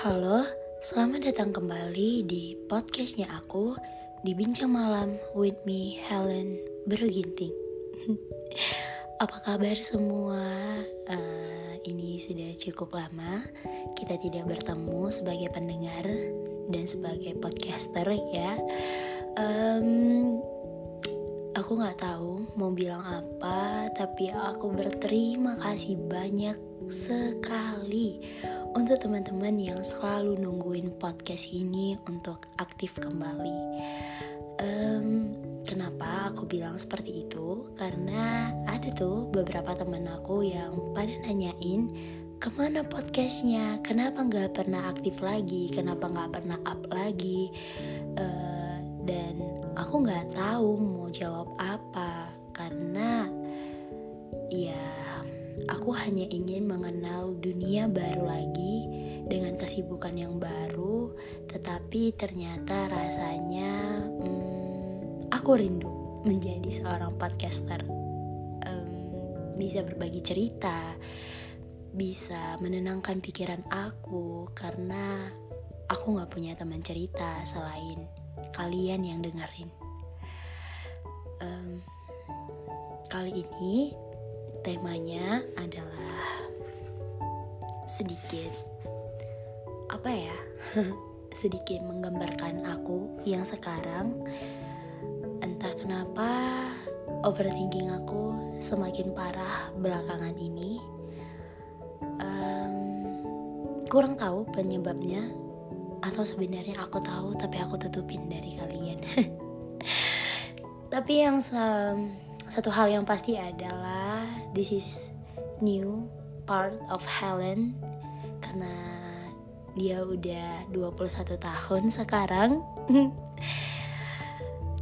Halo, selamat datang kembali di podcastnya aku di Bincang Malam with me Helen Beruginting. Apa kabar semua? Uh, ini sudah cukup lama kita tidak bertemu sebagai pendengar dan sebagai podcaster ya. Um, aku nggak tahu mau bilang apa, tapi aku berterima kasih banyak sekali untuk teman-teman yang selalu nungguin podcast ini untuk aktif kembali. Um, kenapa aku bilang seperti itu? Karena ada tuh beberapa teman aku yang pada nanyain ke mana podcastnya, kenapa nggak pernah aktif lagi, kenapa nggak pernah up lagi, uh, dan aku nggak tahu mau jawab apa karena ya aku hanya ingin mengenal dunia baru lagi dengan kesibukan yang baru, tetapi ternyata rasanya hmm, aku rindu menjadi seorang podcaster. Um, bisa berbagi cerita, bisa menenangkan pikiran aku karena aku nggak punya teman cerita selain kalian yang dengerin. Kali ini temanya adalah sedikit apa ya sedikit menggambarkan aku yang sekarang. Entah kenapa overthinking aku semakin parah belakangan ini. Um, kurang tahu penyebabnya atau sebenarnya aku tahu tapi aku tutupin dari kalian. Tapi yang satu hal yang pasti adalah this is new part of Helen karena dia udah 21 tahun sekarang.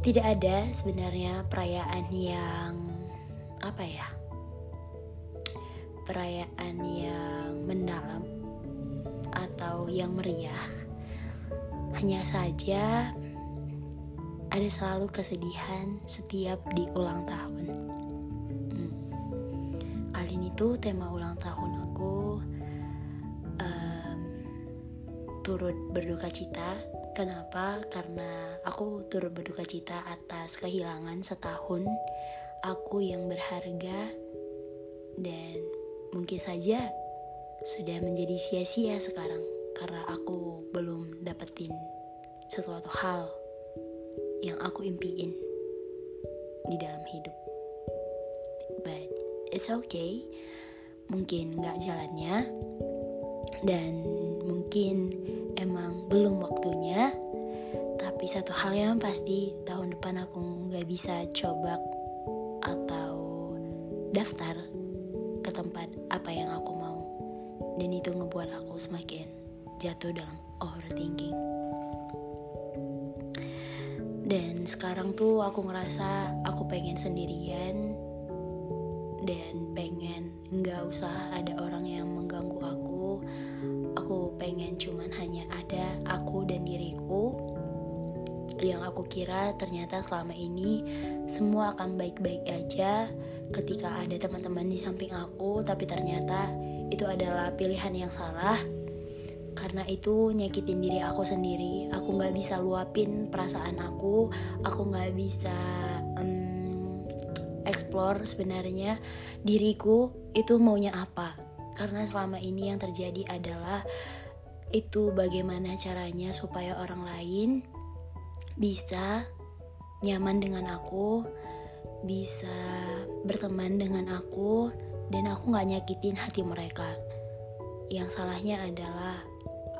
Tidak ada sebenarnya perayaan yang apa ya? Perayaan yang mendalam atau yang meriah. Hanya saja ada selalu kesedihan setiap di ulang tahun. Tuh tema ulang tahun aku um, turut berduka cita. Kenapa? Karena aku turut berduka cita atas kehilangan setahun aku yang berharga dan mungkin saja sudah menjadi sia-sia sekarang karena aku belum dapetin sesuatu hal yang aku impiin di dalam hidup. It's okay, mungkin gak jalannya. Dan mungkin emang belum waktunya. Tapi satu hal yang pasti tahun depan aku gak bisa coba atau daftar ke tempat apa yang aku mau. Dan itu ngebuat aku semakin jatuh dalam overthinking. Dan sekarang tuh aku ngerasa aku pengen sendirian dan pengen nggak usah ada orang yang mengganggu aku. Aku pengen cuman hanya ada aku dan diriku. Yang aku kira ternyata selama ini semua akan baik-baik aja ketika ada teman-teman di samping aku. Tapi ternyata itu adalah pilihan yang salah. Karena itu nyakitin diri aku sendiri. Aku nggak bisa luapin perasaan aku. Aku nggak bisa explore sebenarnya diriku itu maunya apa. Karena selama ini yang terjadi adalah itu bagaimana caranya supaya orang lain bisa nyaman dengan aku bisa berteman dengan aku dan aku nggak nyakitin hati mereka. Yang salahnya adalah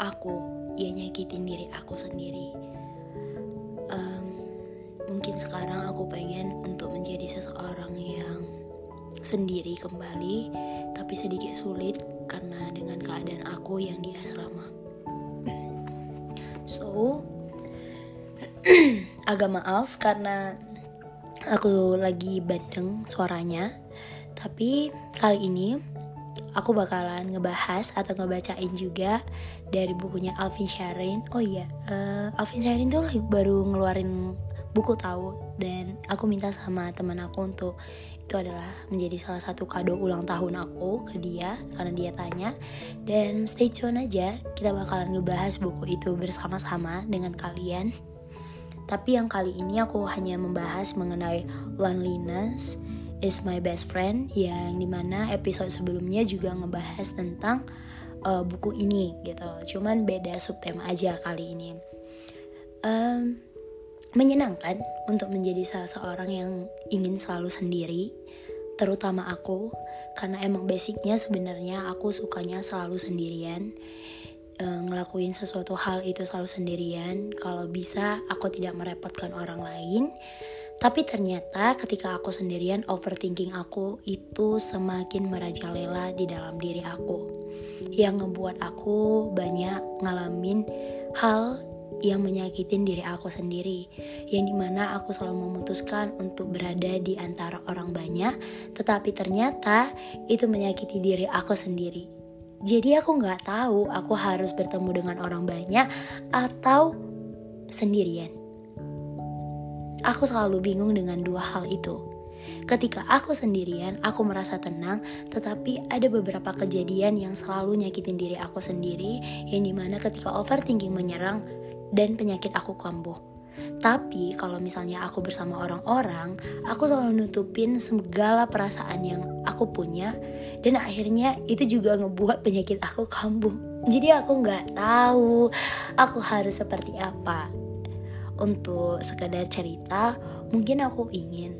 aku yang nyakitin diri aku sendiri mungkin sekarang aku pengen untuk menjadi seseorang yang sendiri kembali tapi sedikit sulit karena dengan keadaan aku yang di asrama so agak maaf karena aku lagi bandeng suaranya tapi kali ini aku bakalan ngebahas atau ngebacain juga dari bukunya Alvin Sharin. Oh iya, uh, Alvin Sharin tuh baru ngeluarin buku tahu dan aku minta sama teman aku untuk itu adalah menjadi salah satu kado ulang tahun aku ke dia karena dia tanya. Dan stay tune aja kita bakalan ngebahas buku itu bersama-sama dengan kalian. Tapi yang kali ini aku hanya membahas mengenai loneliness is my best friend yang di mana episode sebelumnya juga ngebahas tentang uh, buku ini gitu. Cuman beda subtema aja kali ini. Um, menyenangkan untuk menjadi salah seorang yang ingin selalu sendiri terutama aku. Karena emang basicnya sebenarnya aku sukanya selalu sendirian e, ngelakuin sesuatu hal itu selalu sendirian. Kalau bisa aku tidak merepotkan orang lain. Tapi ternyata ketika aku sendirian overthinking aku itu semakin merajalela di dalam diri aku. Yang ngebuat aku banyak ngalamin hal yang menyakitin diri aku sendiri yang di mana aku selalu memutuskan untuk berada di antara orang banyak tetapi ternyata itu menyakiti diri aku sendiri. Jadi aku nggak tahu aku harus bertemu dengan orang banyak atau sendirian. Aku selalu bingung dengan dua hal itu. Ketika aku sendirian, aku merasa tenang, tetapi ada beberapa kejadian yang selalu nyakitin diri aku sendiri, yang di mana ketika overthinking menyerang, dan penyakit aku kambuh. Tapi kalau misalnya aku bersama orang-orang, aku selalu nutupin segala perasaan yang aku punya dan akhirnya itu juga ngebuat penyakit aku kambuh. Jadi aku nggak tahu aku harus seperti apa. Untuk sekedar cerita, mungkin aku ingin.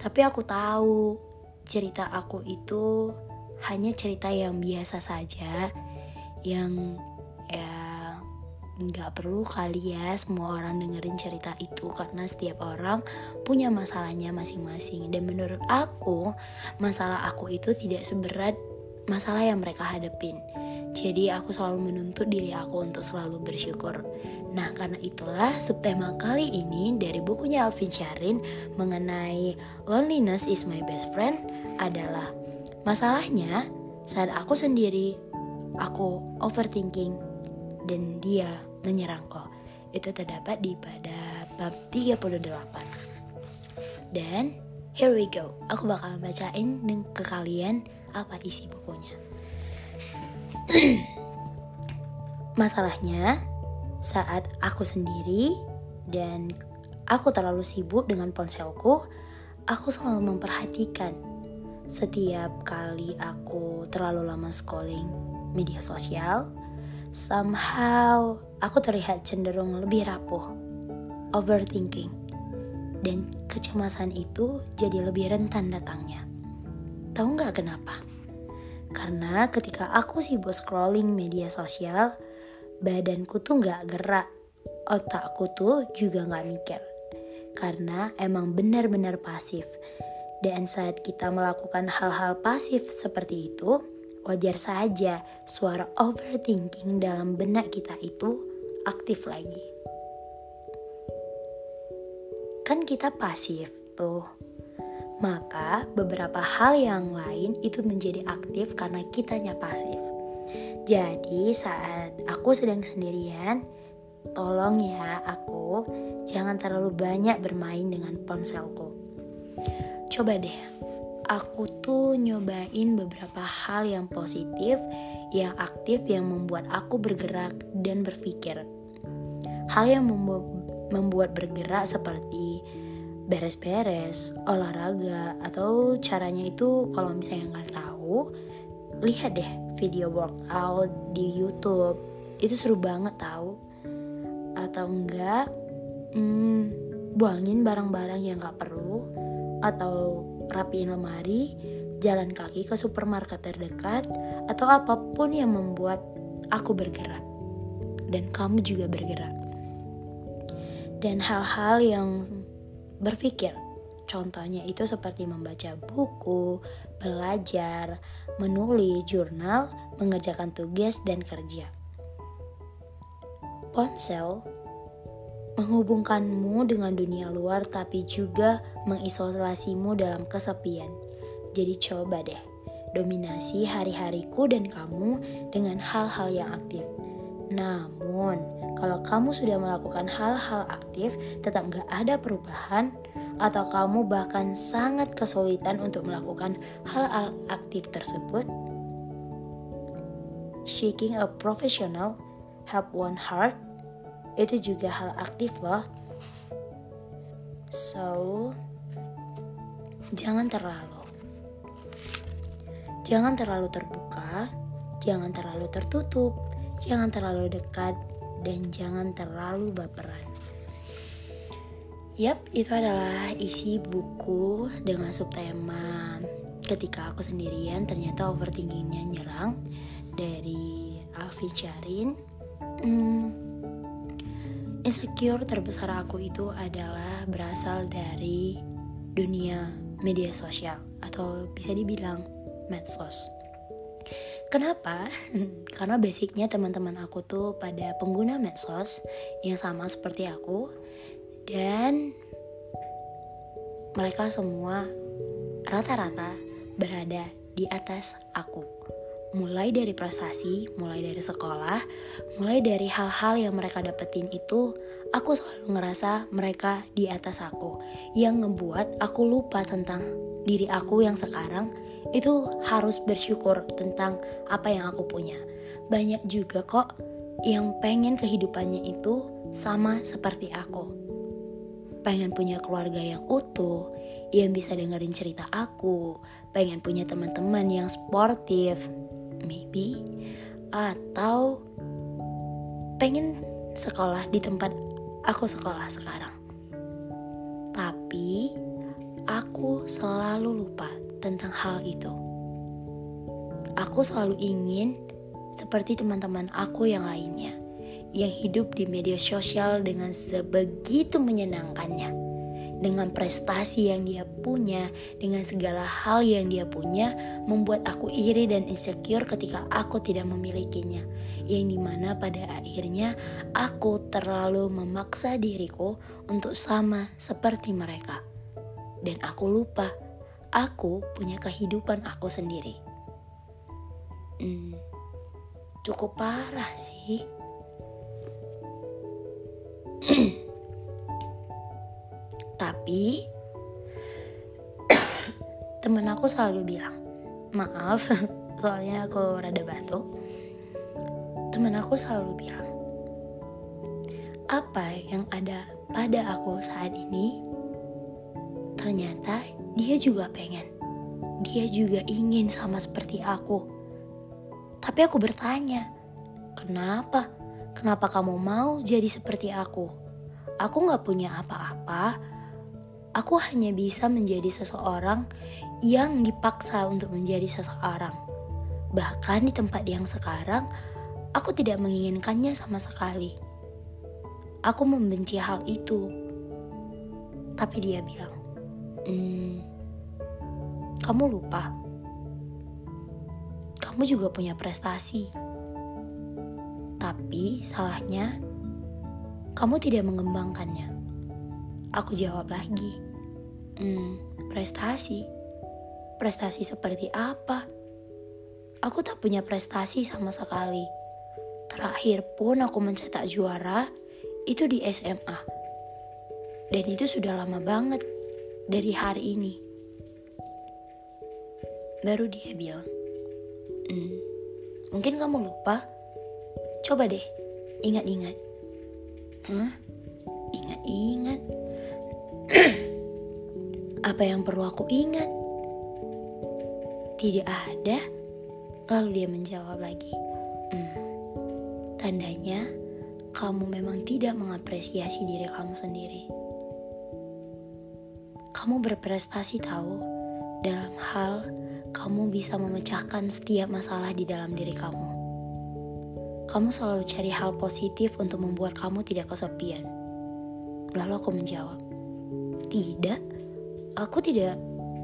Tapi aku tahu cerita aku itu hanya cerita yang biasa saja yang ya nggak perlu kali ya semua orang dengerin cerita itu karena setiap orang punya masalahnya masing-masing dan menurut aku masalah aku itu tidak seberat masalah yang mereka hadapin jadi aku selalu menuntut diri aku untuk selalu bersyukur. Nah karena itulah subtema kali ini dari bukunya Alvin Sharin mengenai Loneliness is my best friend adalah Masalahnya saat aku sendiri aku overthinking dan dia menyerangku. Itu terdapat di pada bab 38. Dan here we go. Aku bakal bacain ke kalian apa isi bukunya. Masalahnya saat aku sendiri dan aku terlalu sibuk dengan ponselku, aku selalu memperhatikan setiap kali aku terlalu lama scrolling media sosial, somehow aku terlihat cenderung lebih rapuh, overthinking, dan kecemasan itu jadi lebih rentan datangnya. Tahu nggak kenapa? Karena ketika aku sibuk scrolling media sosial, badanku tuh nggak gerak, otakku tuh juga nggak mikir. Karena emang benar-benar pasif. Dan saat kita melakukan hal-hal pasif seperti itu, wajar saja suara overthinking dalam benak kita itu aktif lagi. Kan kita pasif tuh. Maka beberapa hal yang lain itu menjadi aktif karena kitanya pasif. Jadi saat aku sedang sendirian, tolong ya aku jangan terlalu banyak bermain dengan ponselku. Coba deh aku tuh nyobain beberapa hal yang positif, yang aktif, yang membuat aku bergerak dan berpikir. Hal yang membuat bergerak seperti beres-beres, olahraga, atau caranya itu kalau misalnya nggak tahu, lihat deh video workout di YouTube. Itu seru banget tahu. Atau enggak, hmm, buangin barang-barang yang nggak perlu, atau rapiin lemari, jalan kaki ke supermarket terdekat, atau apa pun yang membuat aku bergerak. Dan kamu juga bergerak. Dan hal-hal yang berpikir, contohnya itu seperti membaca buku, belajar, menulis jurnal, mengerjakan tugas, dan kerja. Ponsel menghubungkanmu dengan dunia luar tapi juga mengisolasimu dalam kesepian. Jadi coba deh, dominasi hari-hariku dan kamu dengan hal-hal yang aktif. Namun, kalau kamu sudah melakukan hal-hal aktif tetap gak ada perubahan, atau kamu bahkan sangat kesulitan untuk melakukan hal-hal aktif tersebut, seeking a professional help one heart itu juga hal aktif loh. So, jangan terlalu jangan terlalu terbuka, jangan terlalu tertutup, jangan terlalu dekat, dan jangan terlalu baperan. Yap, itu adalah isi buku dengan subtema Ketika aku sendirian ternyata overthinkingnya nyerang dari Alfi Charin hmm, Insecure terbesar aku itu adalah berasal dari dunia media sosial Atau bisa dibilang medsos Kenapa? Karena basicnya teman-teman aku tuh pada pengguna medsos yang sama seperti aku dan mereka semua rata-rata berada di atas aku. Mulai dari prestasi, mulai dari sekolah, mulai dari hal-hal yang mereka dapetin itu, aku selalu ngerasa mereka di atas aku. Yang ngebuat aku lupa tentang diri aku yang sekarang itu harus bersyukur tentang apa yang aku punya. Banyak juga kok yang pengen kehidupannya itu sama seperti aku pengen punya keluarga yang utuh, yang bisa dengerin cerita aku, pengen punya teman-teman yang sportif, maybe, atau pengen sekolah di tempat aku sekolah sekarang. Tapi aku selalu lupa tentang hal itu. Aku selalu ingin seperti teman-teman aku yang lainnya yang hidup di media sosial dengan sebegitu menyenangkannya. Dengan prestasi yang dia punya, dengan segala hal yang dia punya, membuat aku iri dan insecure ketika aku tidak memilikinya. Yang di mana pada akhirnya aku terlalu memaksa diriku untuk sama seperti mereka. Dan aku lupa, aku punya kehidupan aku sendiri. Hmm, cukup parah sih. Tapi temen aku selalu bilang, maaf, soalnya aku rada batuk. Temen aku selalu bilang, apa yang ada pada aku saat ini, ternyata dia juga pengen. Dia juga ingin sama seperti aku. Tapi aku bertanya, kenapa? Kenapa kamu mau jadi seperti aku? Aku gak punya apa-apa. Aku hanya bisa menjadi seseorang yang dipaksa untuk menjadi seseorang. Bahkan di tempat yang sekarang, aku tidak menginginkannya sama sekali. Aku membenci hal itu. Tapi dia bilang, hmm, kamu lupa. Kamu juga punya prestasi tapi salahnya, kamu tidak mengembangkannya. Aku jawab lagi, hmm, prestasi. Prestasi seperti apa? Aku tak punya prestasi sama sekali. Terakhir pun aku mencetak juara itu di SMA. Dan itu sudah lama banget dari hari ini. Baru dia bilang, hmm, mungkin kamu lupa Coba deh, ingat-ingat. Hah? Ingat-ingat. Apa yang perlu aku ingat? Tidak ada. Lalu dia menjawab lagi. Hmm, tandanya kamu memang tidak mengapresiasi diri kamu sendiri. Kamu berprestasi tahu dalam hal kamu bisa memecahkan setiap masalah di dalam diri kamu kamu selalu cari hal positif untuk membuat kamu tidak kesepian. Lalu aku menjawab, "Tidak, aku tidak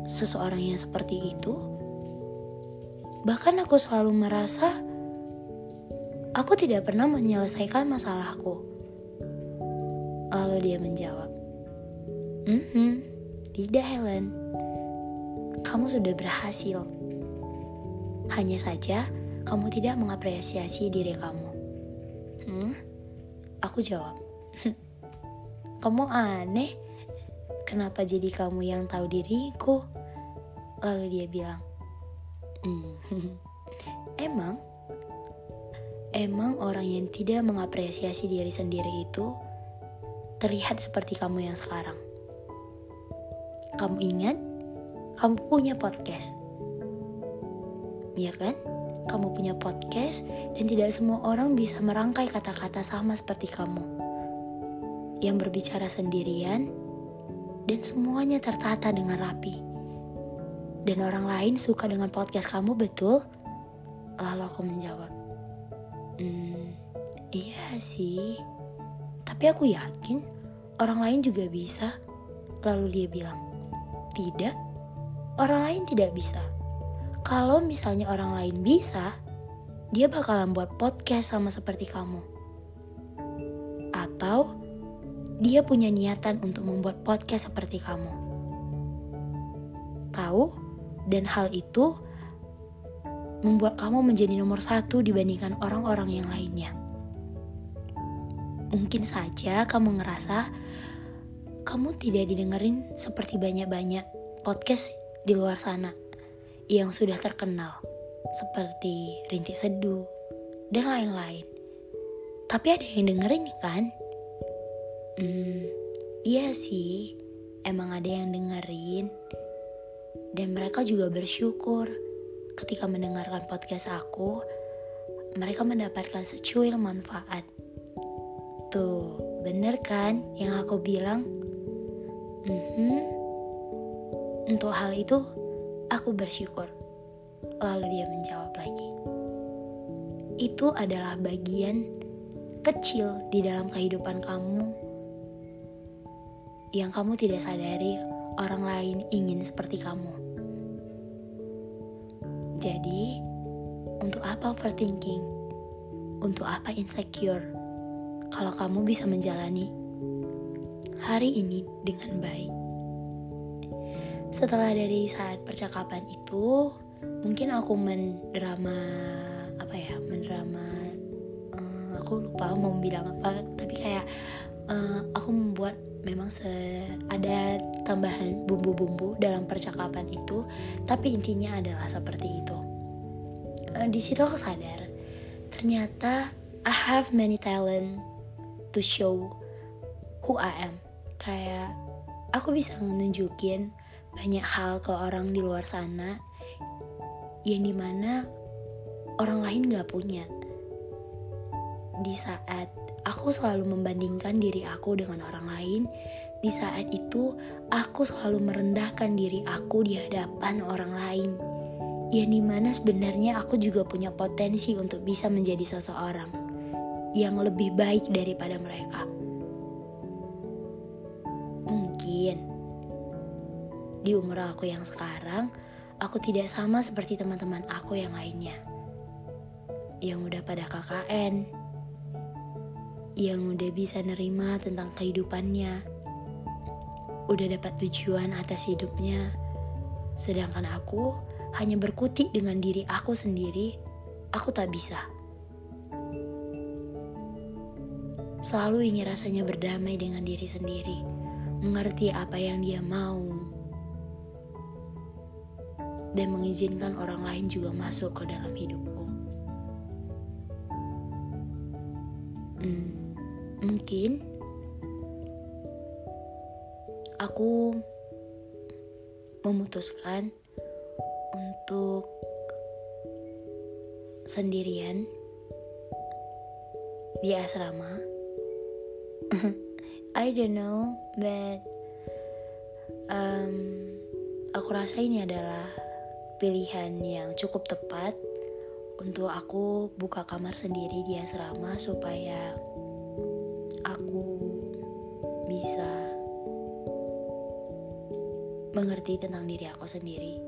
seseorang yang seperti itu." Bahkan aku selalu merasa aku tidak pernah menyelesaikan masalahku. Lalu dia menjawab, "Mm -hmm, tidak Helen, kamu sudah berhasil. Hanya saja kamu tidak mengapresiasi diri kamu. Hmm? Aku jawab, kamu aneh. Kenapa jadi kamu yang tahu diriku? Lalu dia bilang, hmm, emang, emang orang yang tidak mengapresiasi diri sendiri itu terlihat seperti kamu yang sekarang. Kamu ingat, kamu punya podcast, ya kan? Kamu punya podcast, dan tidak semua orang bisa merangkai kata-kata sama seperti kamu yang berbicara sendirian, dan semuanya tertata dengan rapi. Dan orang lain suka dengan podcast kamu, betul? Lalu aku menjawab, Hmm, iya sih. Tapi aku yakin orang lain juga bisa. Lalu dia bilang, tidak, orang lain tidak bisa. Kalau misalnya orang lain bisa, dia bakalan buat podcast sama seperti kamu. Atau dia punya niatan untuk membuat podcast seperti kamu. Tahu? Dan hal itu membuat kamu menjadi nomor satu dibandingkan orang-orang yang lainnya. Mungkin saja kamu ngerasa kamu tidak didengerin seperti banyak-banyak podcast di luar sana yang sudah terkenal seperti Rintik Seduh dan lain-lain. Tapi ada yang dengerin kan? Hmm, iya sih, emang ada yang dengerin. Dan mereka juga bersyukur ketika mendengarkan podcast aku, mereka mendapatkan secuil manfaat. Tuh, bener kan yang aku bilang? Mm-hmm. Untuk hal itu, aku bersyukur. Lalu dia menjawab lagi. Itu adalah bagian kecil di dalam kehidupan kamu yang kamu tidak sadari orang lain ingin seperti kamu. Jadi, untuk apa overthinking? Untuk apa insecure? Kalau kamu bisa menjalani hari ini dengan baik. Setelah dari saat percakapan itu, mungkin aku mendrama apa ya, mendrama uh, aku lupa mau bilang apa, tapi kayak uh, aku membuat memang se ada tambahan bumbu-bumbu dalam percakapan itu tapi intinya adalah seperti itu. Uh, di situ aku sadar ternyata I have many talent to show who I am. Kayak aku bisa nunjukin banyak hal ke orang di luar sana yang di mana orang lain gak punya. Di saat aku selalu membandingkan diri aku dengan orang lain. Di saat itu, aku selalu merendahkan diri aku di hadapan orang lain. Yang di mana sebenarnya aku juga punya potensi untuk bisa menjadi seseorang yang lebih baik daripada mereka. Mungkin di umur aku yang sekarang, aku tidak sama seperti teman-teman aku yang lainnya. Yang udah pada KKN, yang udah bisa nerima tentang kehidupannya, udah dapat tujuan atas hidupnya, sedangkan aku hanya berkutik dengan diri aku sendiri, aku tak bisa. Selalu ingin rasanya berdamai dengan diri sendiri, mengerti apa yang dia mau, dan mengizinkan orang lain juga masuk ke dalam hidupku. Hmm mungkin aku memutuskan untuk sendirian di asrama. I don't know, but um, aku rasa ini adalah pilihan yang cukup tepat untuk aku buka kamar sendiri di asrama supaya bisa mengerti tentang diri aku sendiri.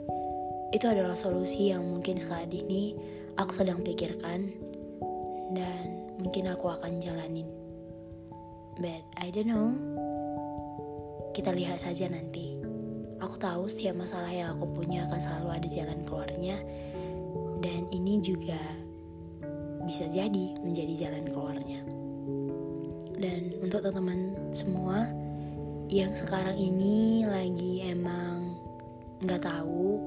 Itu adalah solusi yang mungkin saat ini aku sedang pikirkan dan mungkin aku akan jalanin. But I don't know. Kita lihat saja nanti. Aku tahu setiap masalah yang aku punya akan selalu ada jalan keluarnya dan ini juga bisa jadi menjadi jalan keluarnya. dan untuk teman-teman semua yang sekarang ini lagi emang nggak tahu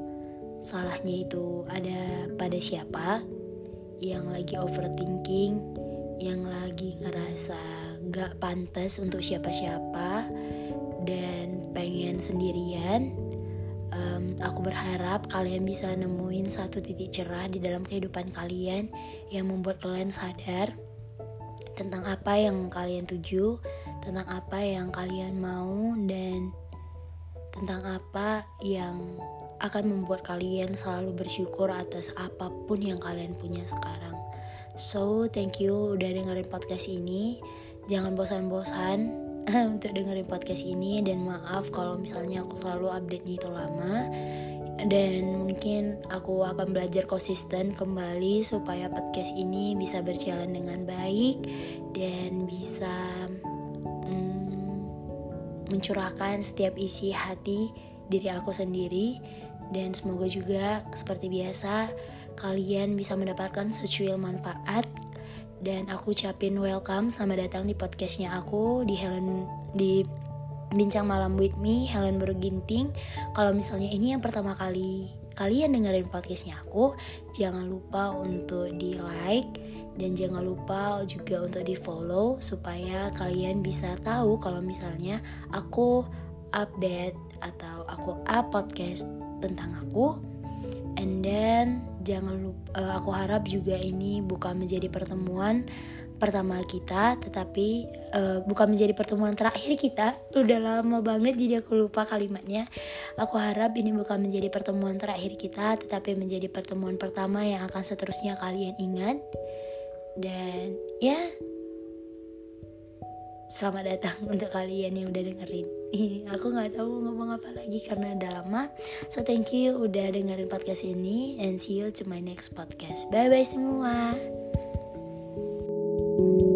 salahnya itu ada pada siapa yang lagi overthinking yang lagi ngerasa nggak pantas untuk siapa-siapa dan pengen sendirian. Um, aku berharap kalian bisa nemuin satu titik cerah di dalam kehidupan kalian yang membuat kalian sadar tentang apa yang kalian tuju, tentang apa yang kalian mau, dan tentang apa yang akan membuat kalian selalu bersyukur atas apa pun yang kalian punya sekarang. So, thank you udah dengerin podcast ini. Jangan bosan-bosan untuk dengerin podcast ini dan maaf kalau misalnya aku selalu update-nya itu lama dan mungkin aku akan belajar konsisten kembali supaya podcast ini bisa berjalan dengan baik dan bisa mencurahkan setiap isi hati diri aku sendiri. Dan semoga juga seperti biasa kalian bisa mendapatkan secuil manfaat. Dan aku ucapin welcome selamat datang di podcastnya aku di Helen di bincang malam with me Helen Berginting. Kalau misalnya ini yang pertama kali kalian dengerin podcastnya aku. Jangan lupa untuk di like dan jangan lupa juga untuk di follow supaya kalian bisa tahu kalau misalnya aku update atau aku up podcast tentang aku. And then jangan lupa uh, aku harap juga ini bukan menjadi pertemuan pertama kita tetapi uh, bukan menjadi pertemuan terakhir kita. Udah lama banget jadi aku lupa kalimatnya. Aku harap ini bukan menjadi pertemuan terakhir kita tetapi menjadi pertemuan pertama yang akan seterusnya kalian ingat. Dan ya selamat datang untuk kalian yang udah dengerin. Aku nggak tahu ngomong apa lagi karena udah lama. So thank you udah dengerin podcast ini and see you to my next podcast. Bye bye semua Thank you.